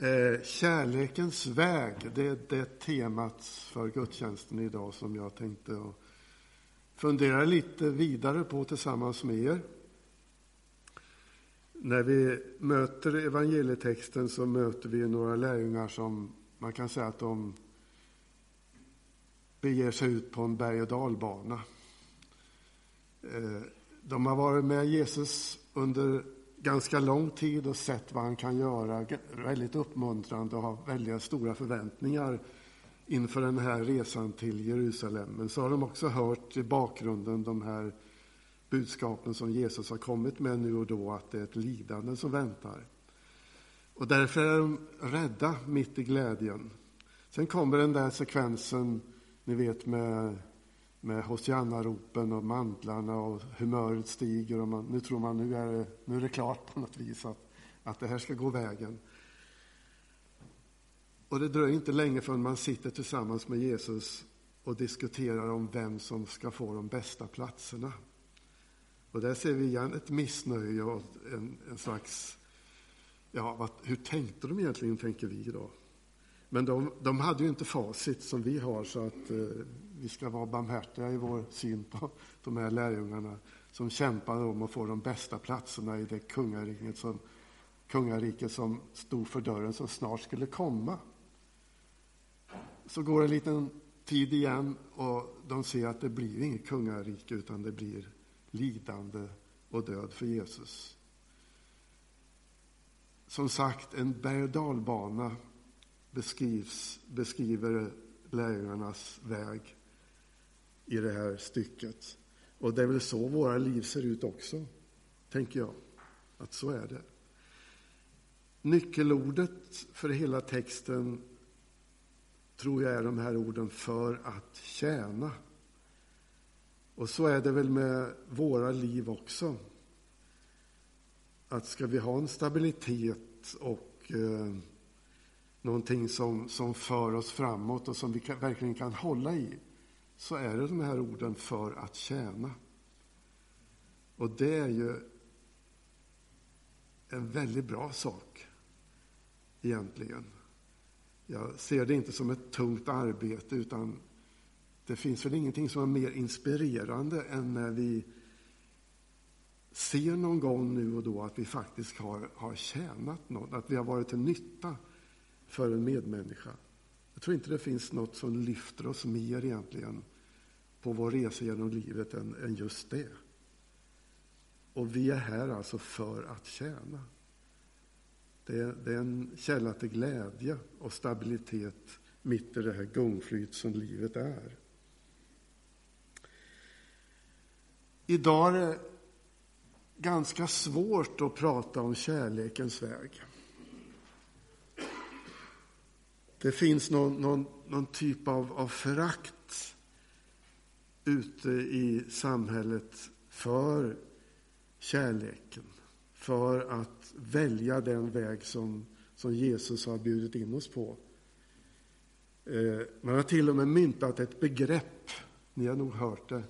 Eh, kärlekens väg, det är det temat för gudstjänsten idag som jag tänkte fundera lite vidare på tillsammans med er. När vi möter evangelietexten så möter vi några lärjungar som man kan säga att de beger sig ut på en berg och dalbana. Eh, de har varit med Jesus under ganska lång tid och sett vad han kan göra. Väldigt uppmuntrande och har väldigt stora förväntningar inför den här resan till Jerusalem. Men så har de också hört i bakgrunden de här budskapen som Jesus har kommit med nu och då, att det är ett lidande som väntar. Och därför är de rädda mitt i glädjen. Sen kommer den där sekvensen, ni vet med, med Hosianna-ropen och mantlarna och humöret stiger och man, nu tror man nu är det, nu är det klart på något vis att, att det här ska gå vägen. Och det dröjer inte länge förrän man sitter tillsammans med Jesus och diskuterar om vem som ska få de bästa platserna. Och där ser vi igen ett missnöje och en, en slags, ja, vad, hur tänkte de egentligen, tänker vi då. Men de, de hade ju inte facit som vi har, så att eh, vi ska vara barmhärtiga i vår syn på de här lärjungarna som kämpade om att få de bästa platserna i det kungariket som, kungariket som stod för dörren, som snart skulle komma. Så går en liten tid igen och de ser att det blir inget kungarike, utan det blir lidande och död för Jesus. Som sagt, en berg och dalbana beskrivs, beskriver lärjungarnas väg i det här stycket. Och det är väl så våra liv ser ut också, tänker jag. Att så är det. Nyckelordet för hela texten tror jag är de här orden för att tjäna. Och så är det väl med våra liv också. Att ska vi ha en stabilitet och eh, någonting som, som för oss framåt och som vi kan, verkligen kan hålla i, så är det de här orden för att tjäna. Och det är ju en väldigt bra sak, egentligen. Jag ser det inte som ett tungt arbete, utan det finns väl ingenting som är mer inspirerande än när vi ser någon gång nu och då att vi faktiskt har, har tjänat något, att vi har varit till nytta för en medmänniska. Jag tror inte det finns något som lyfter oss mer egentligen på vår resa genom livet än, än just det. Och vi är här alltså för att tjäna. Det är, det är en källa till glädje och stabilitet mitt i det här gungflyt som livet är. Idag är det ganska svårt att prata om kärlekens väg. Det finns någon, någon, någon typ av, av förakt ute i samhället för kärleken, för att välja den väg som, som Jesus har bjudit in oss på. Eh, man har till och med myntat ett begrepp, ni har nog hört det,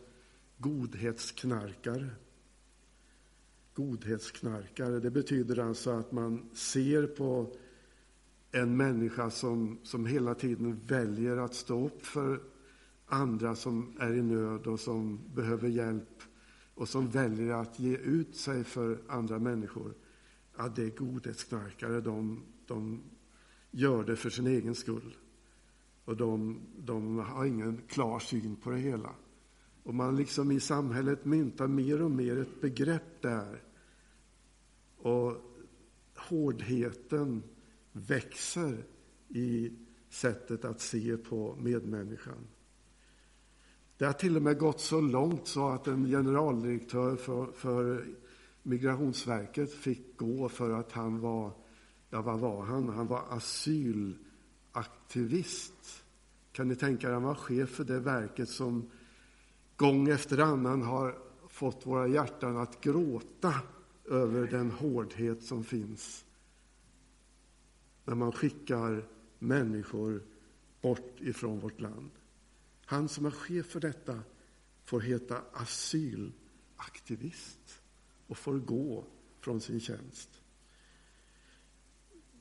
godhetsknarkare. Godhetsknarkare, det betyder alltså att man ser på en människa som, som hela tiden väljer att stå upp för andra som är i nöd och som behöver hjälp och som väljer att ge ut sig för andra människor. Ja, det är godhetsknarkare. De, de gör det för sin egen skull. Och de, de har ingen klar syn på det hela. Och man liksom i samhället myntar mer och mer ett begrepp där. Och hårdheten växer i sättet att se på medmänniskan. Det har till och med gått så långt så att en generaldirektör för, för Migrationsverket fick gå för att han var, ja vad var han? Han var asylaktivist. Kan ni tänka er, han var chef för det verket som gång efter annan har fått våra hjärtan att gråta över den hårdhet som finns när man skickar människor bort ifrån vårt land. Han som är chef för detta får heta asylaktivist och får gå från sin tjänst.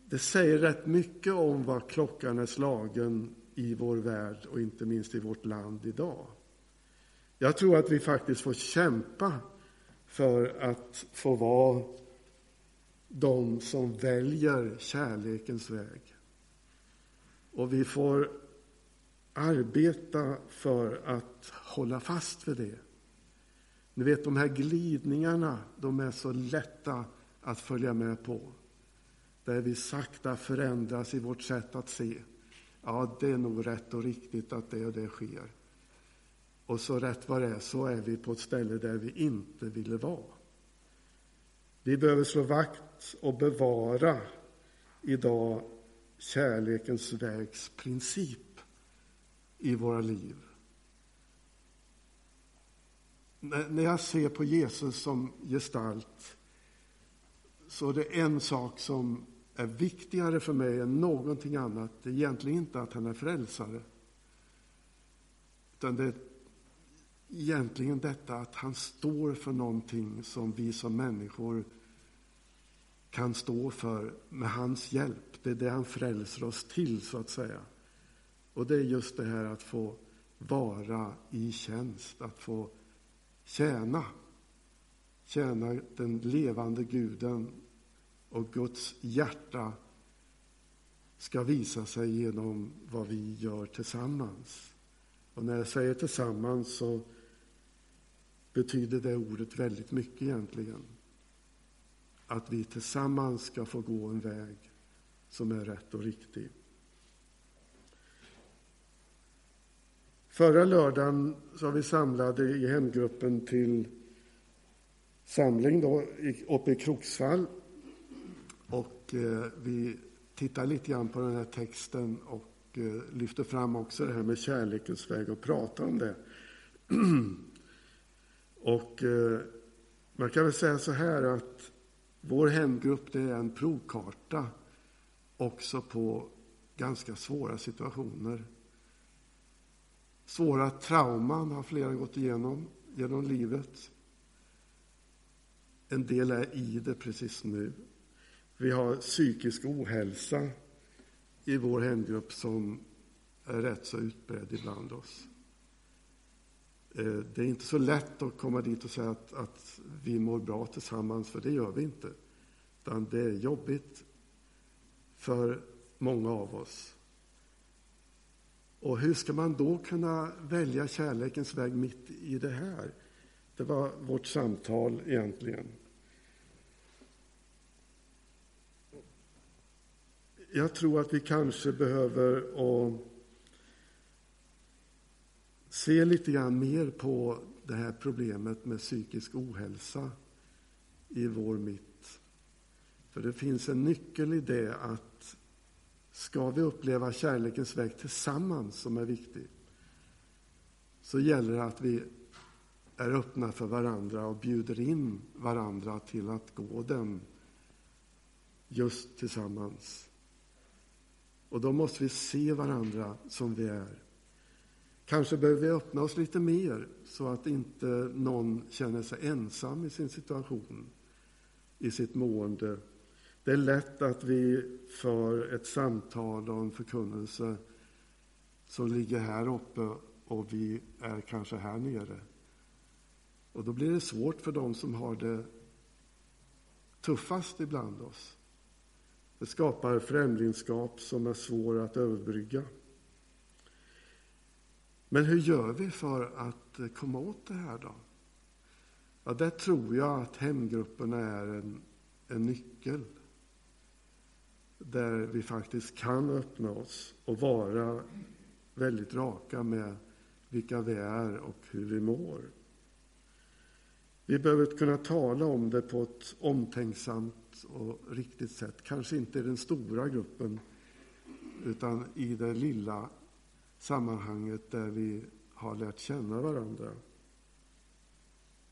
det säger rätt mycket om vad klockan är slagen i vår värld och inte minst i vårt land idag. Jag tror att vi faktiskt får kämpa för att få vara de som väljer kärlekens väg. Och vi får arbeta för att hålla fast vid det. Ni vet, de här glidningarna, de är så lätta att följa med på. Där vi sakta förändras i vårt sätt att se. Ja, det är nog rätt och riktigt att det och det sker. Och så rätt vad det är så är vi på ett ställe där vi inte ville vara. Vi behöver slå vakt och bevara idag kärlekens vägs princip i våra liv. När jag ser på Jesus som gestalt så är det en sak som är viktigare för mig än någonting annat. Det är egentligen inte att han är frälsare. Utan det är egentligen detta att han står för någonting som vi som människor kan stå för med hans hjälp. Det är det han frälser oss till, så att säga. Och det är just det här att få vara i tjänst, att få tjäna. Tjäna den levande guden och Guds hjärta ska visa sig genom vad vi gör tillsammans. Och när jag säger tillsammans så betyder det ordet väldigt mycket egentligen. Att vi tillsammans ska få gå en väg som är rätt och riktig. Förra lördagen så var vi samlade i hemgruppen till samling då, uppe i Kroksvall. Och eh, vi tittar lite grann på den här texten och eh, lyfter fram också det här med kärlekens väg och pratar om det. och eh, man kan väl säga så här att vår hemgrupp det är en provkarta också på ganska svåra situationer. Svåra trauman har flera gått igenom genom livet. En del är i det precis nu. Vi har psykisk ohälsa i vår hemgrupp som är rätt så utbredd ibland oss. Eh, det är inte så lätt att komma dit och säga att, att vi mår bra tillsammans, för det gör vi inte. Utan det är jobbigt för många av oss. Och hur ska man då kunna välja kärlekens väg mitt i det här? Det var vårt samtal egentligen. Jag tror att vi kanske behöver att se lite grann mer på det här problemet med psykisk ohälsa i vår mitt. För det finns en nyckel i det att ska vi uppleva kärlekens väg tillsammans som är viktig så gäller det att vi är öppna för varandra och bjuder in varandra till att gå den just tillsammans. Och då måste vi se varandra som vi är. Kanske behöver vi öppna oss lite mer så att inte någon känner sig ensam i sin situation, i sitt mående. Det är lätt att vi för ett samtal och en förkunnelse som ligger här uppe och vi är kanske här nere. Och då blir det svårt för dem som har det tuffast ibland oss. Det skapar främlingskap som är svår att överbrygga. Men hur gör vi för att komma åt det här då? Ja, där tror jag att hemgrupperna är en, en nyckel. Där vi faktiskt kan öppna oss och vara väldigt raka med vilka vi är och hur vi mår. Vi behöver kunna tala om det på ett omtänksamt och riktigt sätt. Kanske inte i den stora gruppen, utan i det lilla sammanhanget där vi har lärt känna varandra.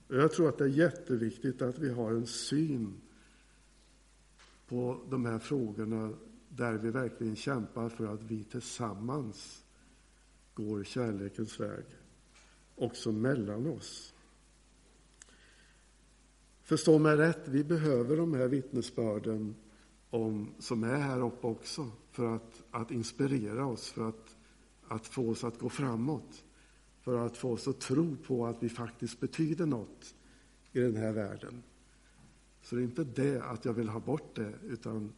Jag tror att det är jätteviktigt att vi har en syn på de här frågorna där vi verkligen kämpar för att vi tillsammans går kärlekens väg, också mellan oss. Förstå mig rätt, vi behöver de här vittnesbörden om, som är här uppe också för att, att inspirera oss, för att, att få oss att gå framåt. För att få oss att tro på att vi faktiskt betyder något i den här världen. Så det är inte det att jag vill ha bort det, utan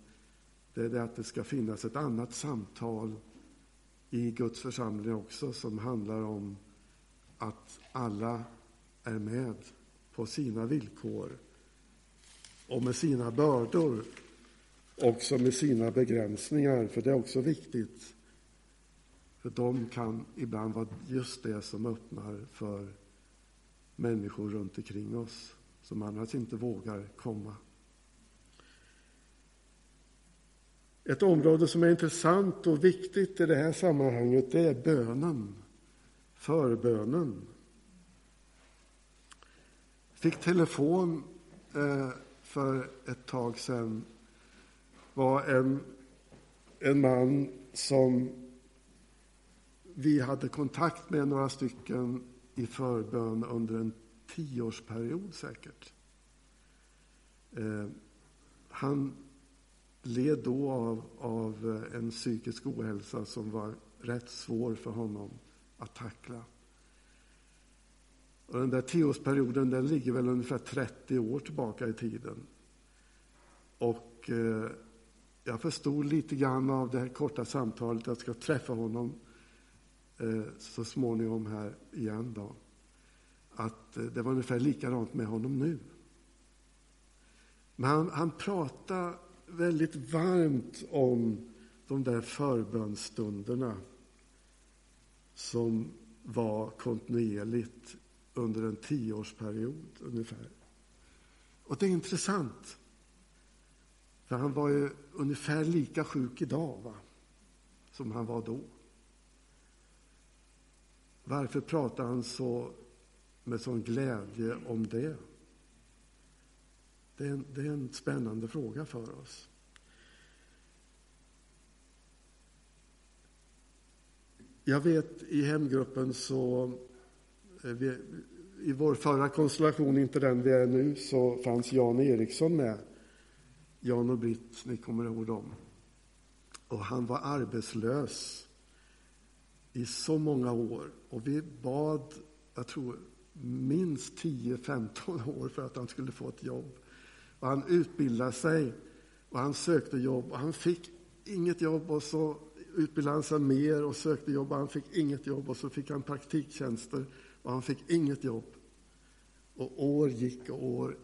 det är det att det ska finnas ett annat samtal i Guds församling också som handlar om att alla är med på sina villkor och med sina bördor, också med sina begränsningar, för det är också viktigt. För de kan ibland vara just det som öppnar för människor runt omkring oss som annars inte vågar komma. Ett område som är intressant och viktigt i det här sammanhanget det är bönen, förbönen. Jag Fick telefon eh, för ett tag sedan. var en, en man som vi hade kontakt med några stycken i förbön under en tioårsperiod säkert. Eh, han led då av, av eh, en psykisk ohälsa som var rätt svår för honom att tackla. Och den där tioårsperioden den ligger väl ungefär 30 år tillbaka i tiden. Och eh, jag förstod lite grann av det här korta samtalet att jag ska träffa honom Eh, så småningom här igen. Då. Att eh, det var ungefär likadant med honom nu. Men han, han pratade väldigt varmt om de där förbönsstunderna som var kontinuerligt under en tioårsperiod ungefär. Och det är intressant. För han var ju ungefär lika sjuk idag va? som han var då. Varför pratar han så med sån glädje om det? Det är, en, det är en spännande fråga för oss. Jag vet i hemgruppen så eh, vi, I vår förra konstellation, inte den vi är nu, så fanns Jan Eriksson med. Jan och Britt, ni kommer ihåg dem. Och han var arbetslös i så många år. Och vi bad, jag tror, minst 10-15 år för att han skulle få ett jobb. Och han utbildade sig och han sökte jobb och han fick inget jobb och så utbildade han sig mer och sökte jobb och han fick inget jobb och så fick han praktiktjänster och han fick inget jobb. Och år gick och år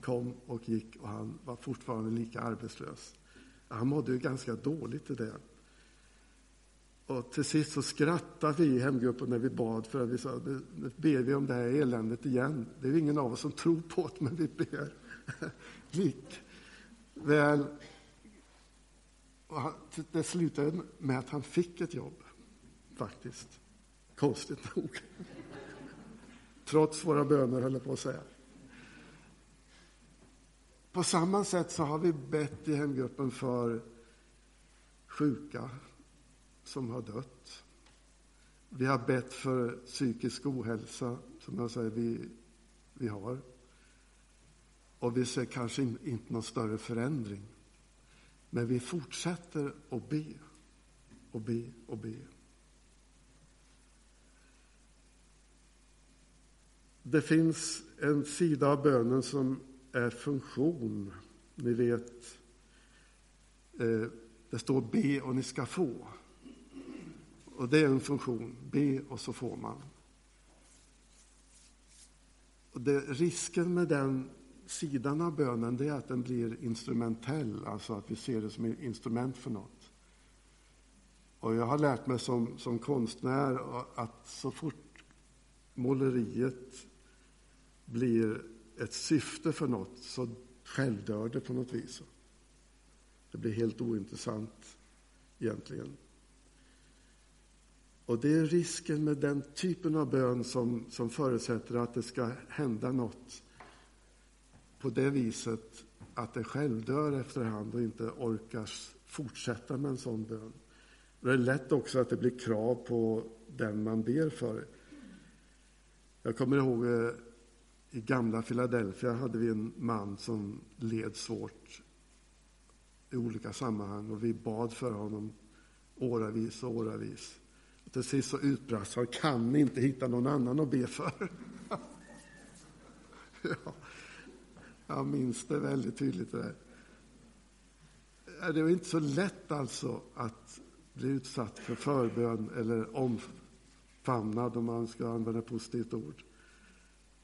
kom och gick och han var fortfarande lika arbetslös. Han mådde ju ganska dåligt i det. Och till sist så skrattade vi i hemgruppen när vi bad för att vi sa, nu ber vi om det här eländet igen. Det är ingen av oss som tror på det, men vi ber. Likväl. det slutade med att han fick ett jobb, faktiskt. Konstigt nog. Trots våra böner, höll jag på att säga. På samma sätt så har vi bett i hemgruppen för sjuka som har dött. Vi har bett för psykisk ohälsa, som jag säger, vi, vi har. Och vi ser kanske inte någon större förändring. Men vi fortsätter att be och be och be. Det finns en sida av bönen som är funktion. Ni vet, eh, det står be och ni ska få. Och det är en funktion. Be och så får man. Och det, risken med den sidan av bönen det är att den blir instrumentell, alltså att vi ser det som ett instrument för något. Och jag har lärt mig som, som konstnär att så fort måleriet blir ett syfte för något så självdör det på något vis. Det blir helt ointressant egentligen. Och det är risken med den typen av bön som, som förutsätter att det ska hända något på det viset att det självdör efterhand och inte orkar fortsätta med en sån bön. Det är lätt också att det blir krav på den man ber för. Jag kommer ihåg eh, i gamla Philadelphia hade vi en man som led svårt i olika sammanhang och vi bad för honom åravis och åravis. Till sist så utbrast han, kan ni inte hitta någon annan att be för? ja, jag minns det väldigt tydligt. Det, där. det var inte så lätt alltså att bli utsatt för förbön eller omfamnad, om man ska använda ett positivt ord.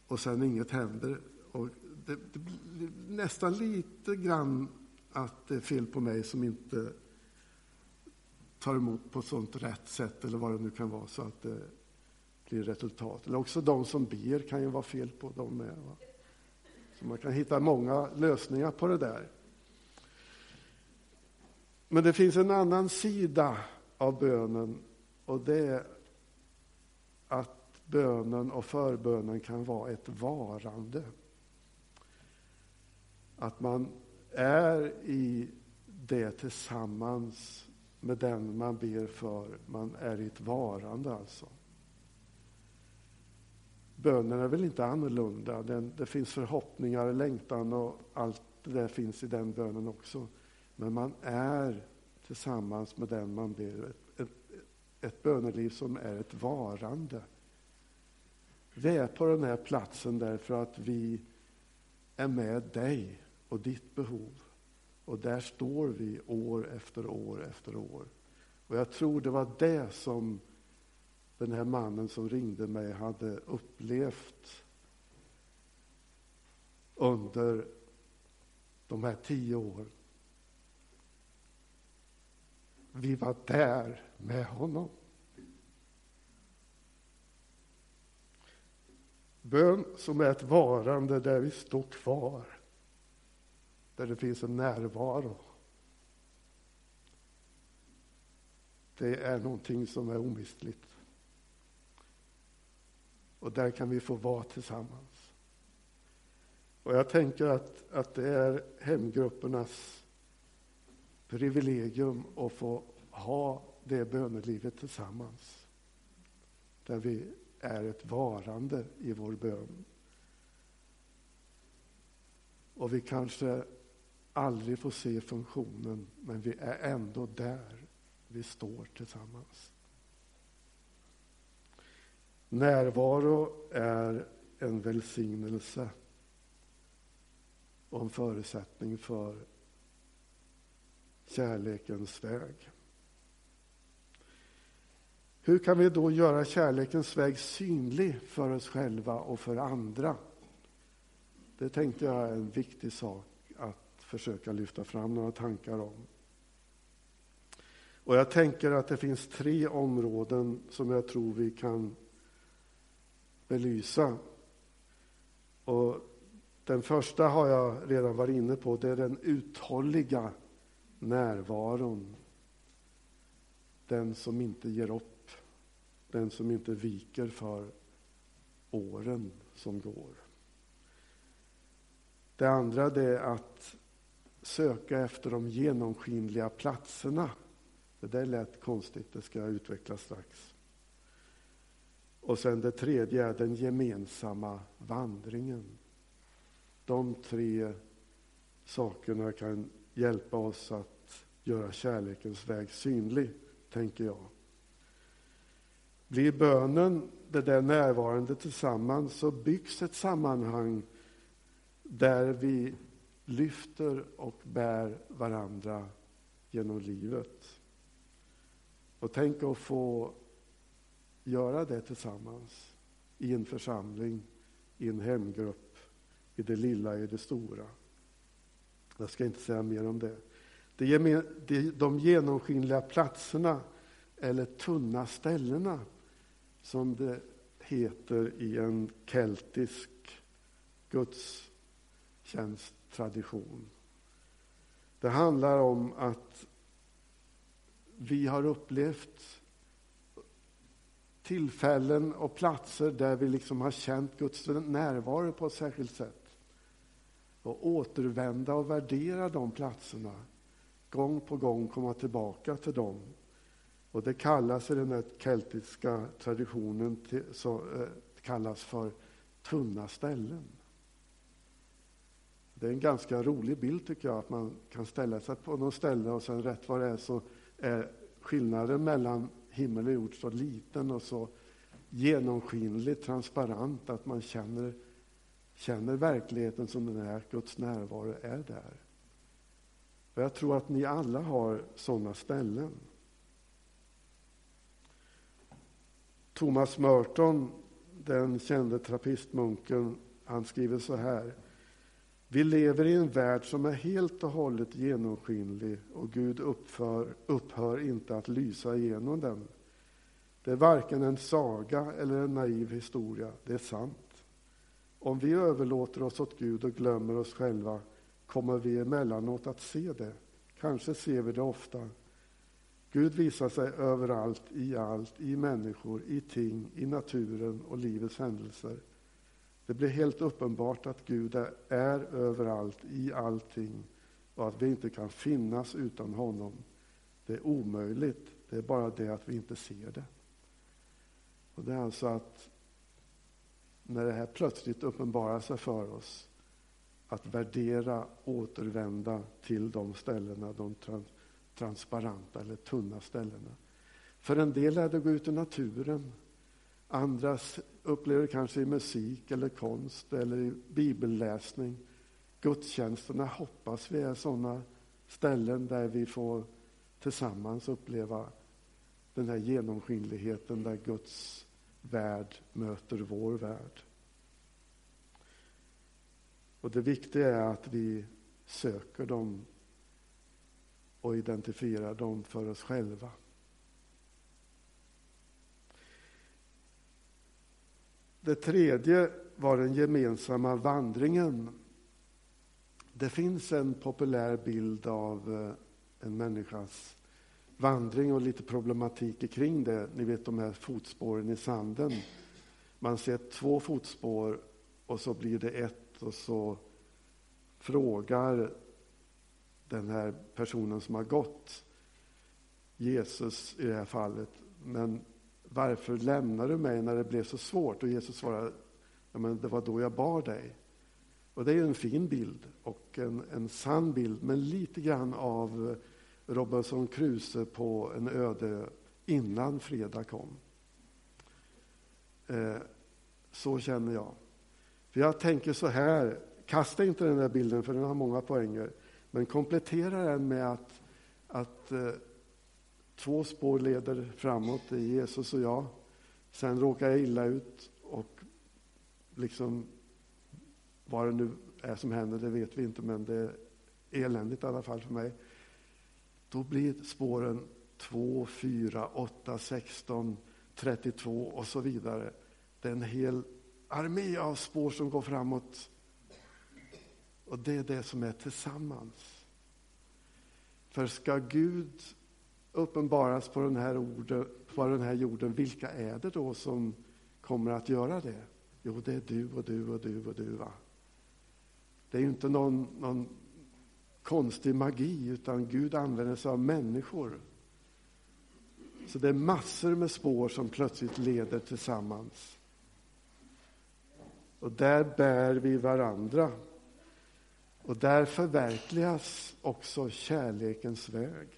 Och sen inget händer. Och det, det blir nästan lite grann att det är fel på mig som inte tar emot på ett sånt rätt sätt eller vad det nu kan vara så att det blir resultat. Eller också de som ber kan ju vara fel på dem med. Va? Så man kan hitta många lösningar på det där. Men det finns en annan sida av bönen och det är att bönen och förbönen kan vara ett varande. Att man är i det tillsammans med den man ber för. Man är i ett varande alltså. Bönen är väl inte annorlunda. Den, det finns förhoppningar, längtan och allt det där finns i den bönen också. Men man är tillsammans med den man ber. Ett, ett, ett böneliv som är ett varande. Vi är på den här platsen därför att vi är med dig och ditt behov. Och där står vi år efter år efter år. Och jag tror det var det som den här mannen som ringde mig hade upplevt under de här tio åren. Vi var där med honom. Bön som är ett varande där vi står kvar där det finns en närvaro. Det är någonting som är omistligt. Och där kan vi få vara tillsammans. Och jag tänker att, att det är hemgruppernas privilegium att få ha det bönelivet tillsammans. Där vi är ett varande i vår bön. Och vi kanske aldrig får se funktionen, men vi är ändå där. Vi står tillsammans. Närvaro är en välsignelse och en förutsättning för kärlekens väg. Hur kan vi då göra kärlekens väg synlig för oss själva och för andra? Det tänkte jag är en viktig sak försöka lyfta fram några tankar om. Och jag tänker att det finns tre områden som jag tror vi kan belysa. Och den första har jag redan varit inne på, det är den uthålliga närvaron. Den som inte ger upp, den som inte viker för åren som går. Det andra det är att söka efter de genomskinliga platserna. Det där lät konstigt, det ska jag utveckla strax. Och sen det tredje är den gemensamma vandringen. De tre sakerna kan hjälpa oss att göra kärlekens väg synlig, tänker jag. Blir bönen det där närvarande tillsammans så byggs ett sammanhang där vi lyfter och bär varandra genom livet. Och tänk att få göra det tillsammans i en församling, i en hemgrupp, i det lilla, i det stora. Jag ska inte säga mer om det. De genomskinliga platserna, eller tunna ställena, som det heter i en keltisk gudstjänst tradition. Det handlar om att vi har upplevt tillfällen och platser där vi liksom har känt Guds närvaro på ett särskilt sätt. Och återvända och värdera de platserna. Gång på gång komma tillbaka till dem. Och det kallas i den här keltiska traditionen till, så, eh, kallas för tunna ställen. Det är en ganska rolig bild tycker jag, att man kan ställa sig på något ställe och sen rätt vad det är så är skillnaden mellan himmel och jord så liten och så genomskinligt transparent att man känner, känner verkligheten som den är, Guds närvaro är där. Och jag tror att ni alla har sådana ställen. Thomas Merton, den kände trappistmunken, han skriver så här. Vi lever i en värld som är helt och hållet genomskinlig och Gud uppför, upphör inte att lysa igenom den. Det är varken en saga eller en naiv historia, det är sant. Om vi överlåter oss åt Gud och glömmer oss själva kommer vi emellanåt att se det. Kanske ser vi det ofta. Gud visar sig överallt, i allt, i människor, i ting, i naturen och livets händelser. Det blir helt uppenbart att Gud är överallt, i allting och att vi inte kan finnas utan honom. Det är omöjligt, det är bara det att vi inte ser det. Och Det är alltså att när det här plötsligt uppenbarar sig för oss, att värdera, återvända till de ställena, de transparenta eller tunna ställena. För en del är det att gå ut i naturen. andras upplever det kanske i musik eller konst eller i bibelläsning. Gudstjänsterna hoppas vi är sådana ställen där vi får tillsammans uppleva den här genomskinligheten där Guds värld möter vår värld. Och det viktiga är att vi söker dem och identifierar dem för oss själva. Det tredje var den gemensamma vandringen. Det finns en populär bild av eh, en människas vandring och lite problematik kring det. Ni vet de här fotspåren i sanden. Man ser två fotspår och så blir det ett och så frågar den här personen som har gått Jesus i det här fallet, men varför lämnar du mig när det blev så svårt? Och Jesus svarar, ja, men det var då jag bar dig. Och det är en fin bild och en, en sann bild, men lite grann av Robinson Crusoe på en öde innan fredag kom. Eh, så känner jag. För jag tänker så här, kasta inte den där bilden för den har många poänger, men komplettera den med att, att eh, två spår leder framåt, det är Jesus och jag. Sen råkar jag illa ut och liksom vad det nu är som händer, det vet vi inte, men det är eländigt i alla fall för mig. Då blir spåren 2, 4, 8, 16, 32 och så vidare. Det är en hel armé av spår som går framåt. Och det är det som är tillsammans. För ska Gud uppenbaras på den här, orden, på den här jorden, vilka är det då som kommer att göra det? Jo, det är du och du och du och du. Va? Det är ju inte någon, någon konstig magi, utan Gud använder sig av människor. Så det är massor med spår som plötsligt leder tillsammans. Och där bär vi varandra. Och där förverkligas också kärlekens väg.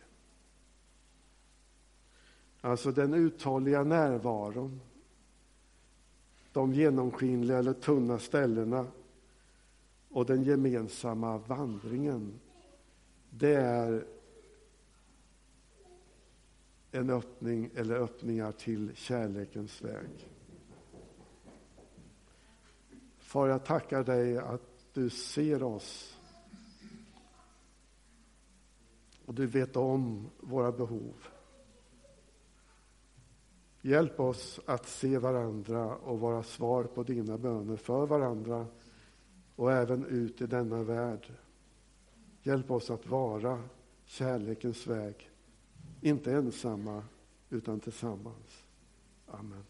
Alltså den uthålliga närvaron, de genomskinliga eller tunna ställena och den gemensamma vandringen det är en öppning eller öppningar till kärlekens väg. Far, jag tackar dig att du ser oss och du vet om våra behov. Hjälp oss att se varandra och vara svar på dina böner för varandra och även ut i denna värld. Hjälp oss att vara kärlekens väg, inte ensamma utan tillsammans. Amen.